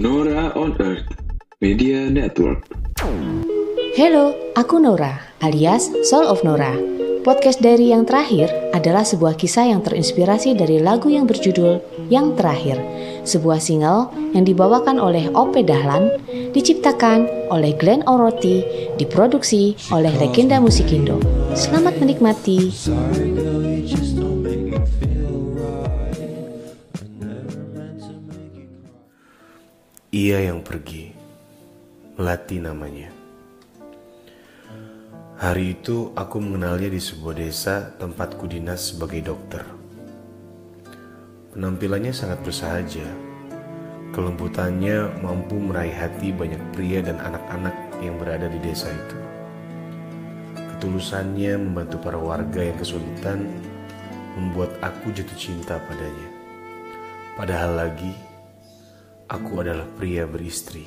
Nora on Earth Media Network. Hello, aku Nora, alias Soul of Nora. Podcast dari yang terakhir adalah sebuah kisah yang terinspirasi dari lagu yang berjudul Yang Terakhir, sebuah single yang dibawakan oleh Ope Dahlan, diciptakan oleh Glenn Oroti, diproduksi oleh legenda musik Indo. Selamat menikmati. Ia yang pergi, Melati namanya. Hari itu aku mengenalnya di sebuah desa tempatku dinas sebagai dokter. Penampilannya sangat bersahaja. Kelembutannya mampu meraih hati banyak pria dan anak-anak yang berada di desa itu. Ketulusannya membantu para warga yang kesulitan membuat aku jatuh cinta padanya. Padahal lagi, aku adalah pria beristri.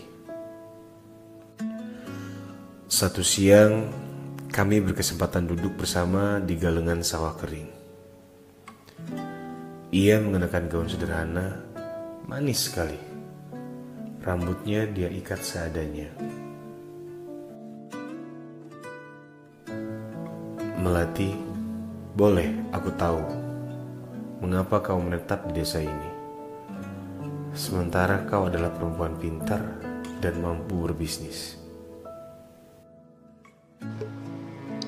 Satu siang, kami berkesempatan duduk bersama di galengan sawah kering. Ia mengenakan gaun sederhana, manis sekali. Rambutnya dia ikat seadanya. Melati, boleh aku tahu mengapa kau menetap di desa ini. Sementara kau adalah perempuan pintar dan mampu berbisnis.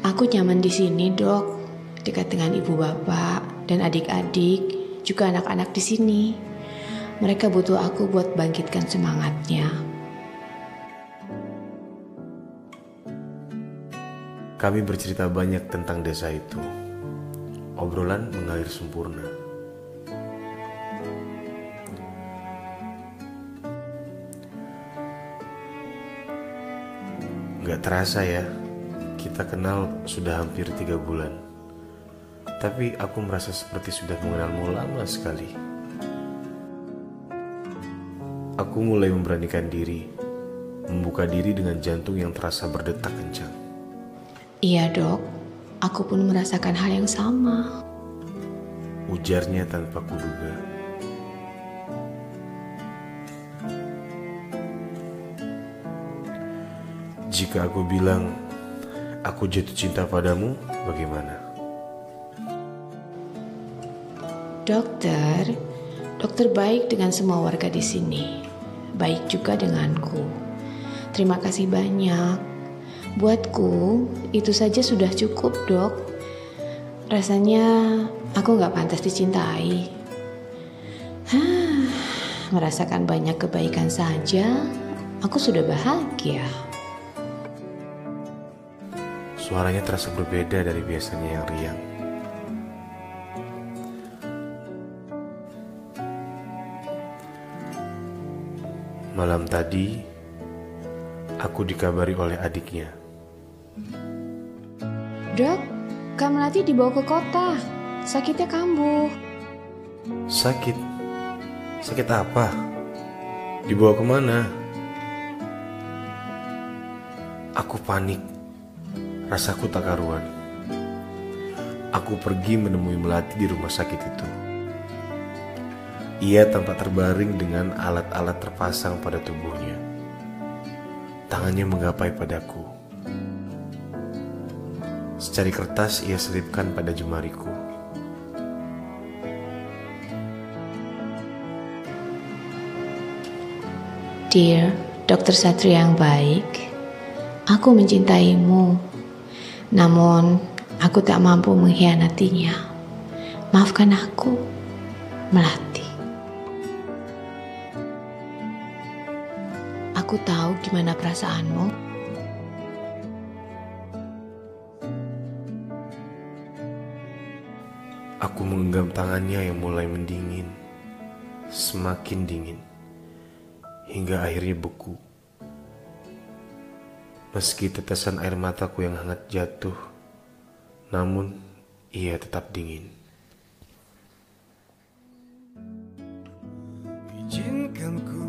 Aku nyaman di sini, Dok. Dekat dengan ibu bapak dan adik-adik, juga anak-anak di sini. Mereka butuh aku buat bangkitkan semangatnya. Kami bercerita banyak tentang desa itu. Obrolan mengalir sempurna. Gak terasa ya, kita kenal sudah hampir tiga bulan. Tapi aku merasa seperti sudah mengenalmu lama sekali. Aku mulai memberanikan diri, membuka diri dengan jantung yang terasa berdetak kencang. Iya, Dok. Aku pun merasakan hal yang sama. Ujarnya tanpa kuduga. Jika aku bilang aku jatuh cinta padamu, bagaimana? Dokter, dokter baik dengan semua warga di sini. Baik juga denganku. Terima kasih banyak. Buatku, itu saja sudah cukup, dok. Rasanya aku nggak pantas dicintai. Hah, merasakan banyak kebaikan saja, aku sudah bahagia. Suaranya terasa berbeda dari biasanya yang riang. Malam tadi, aku dikabari oleh adiknya. Dok, Kak Melati dibawa ke kota. Sakitnya kambuh. Sakit? Sakit apa? Dibawa ke mana? Aku panik. Rasaku tak karuan. Aku pergi menemui Melati di rumah sakit itu. Ia tampak terbaring dengan alat-alat terpasang pada tubuhnya. Tangannya menggapai padaku. Secari kertas ia selipkan pada jemariku. Dear Dokter Satria yang baik, aku mencintaimu. Namun, aku tak mampu mengkhianatinya. Maafkan aku, Melati. Aku tahu gimana perasaanmu. Aku menggenggam tangannya yang mulai mendingin, semakin dingin, hingga akhirnya beku. Meski tetesan air mataku yang hangat jatuh, namun ia tetap dingin. Izinkan ku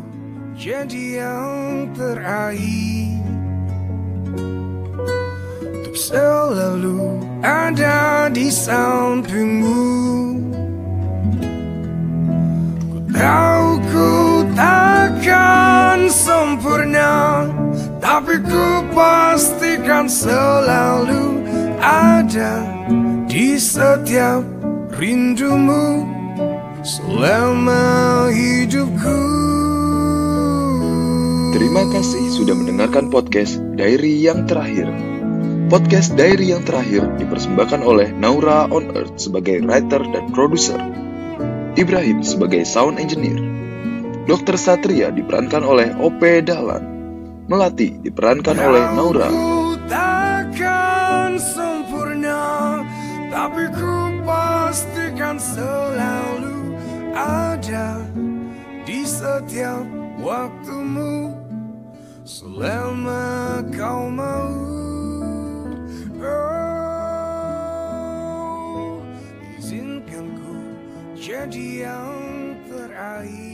jadi yang terakhir Untuk selalu ada di sampingmu selalu ada di setiap rindumu selama hidupku. Terima kasih sudah mendengarkan podcast Diary yang terakhir. Podcast Diary yang terakhir dipersembahkan oleh Naura on Earth sebagai writer dan produser, Ibrahim sebagai sound engineer, Dr. Satria diperankan oleh OP Dahlan, Melati diperankan oleh Naura, takkan sempurna Tapi ku pastikan selalu ada Di setiap waktumu. Selama kau mau. Oh, izinkan ku jadi yang terakhir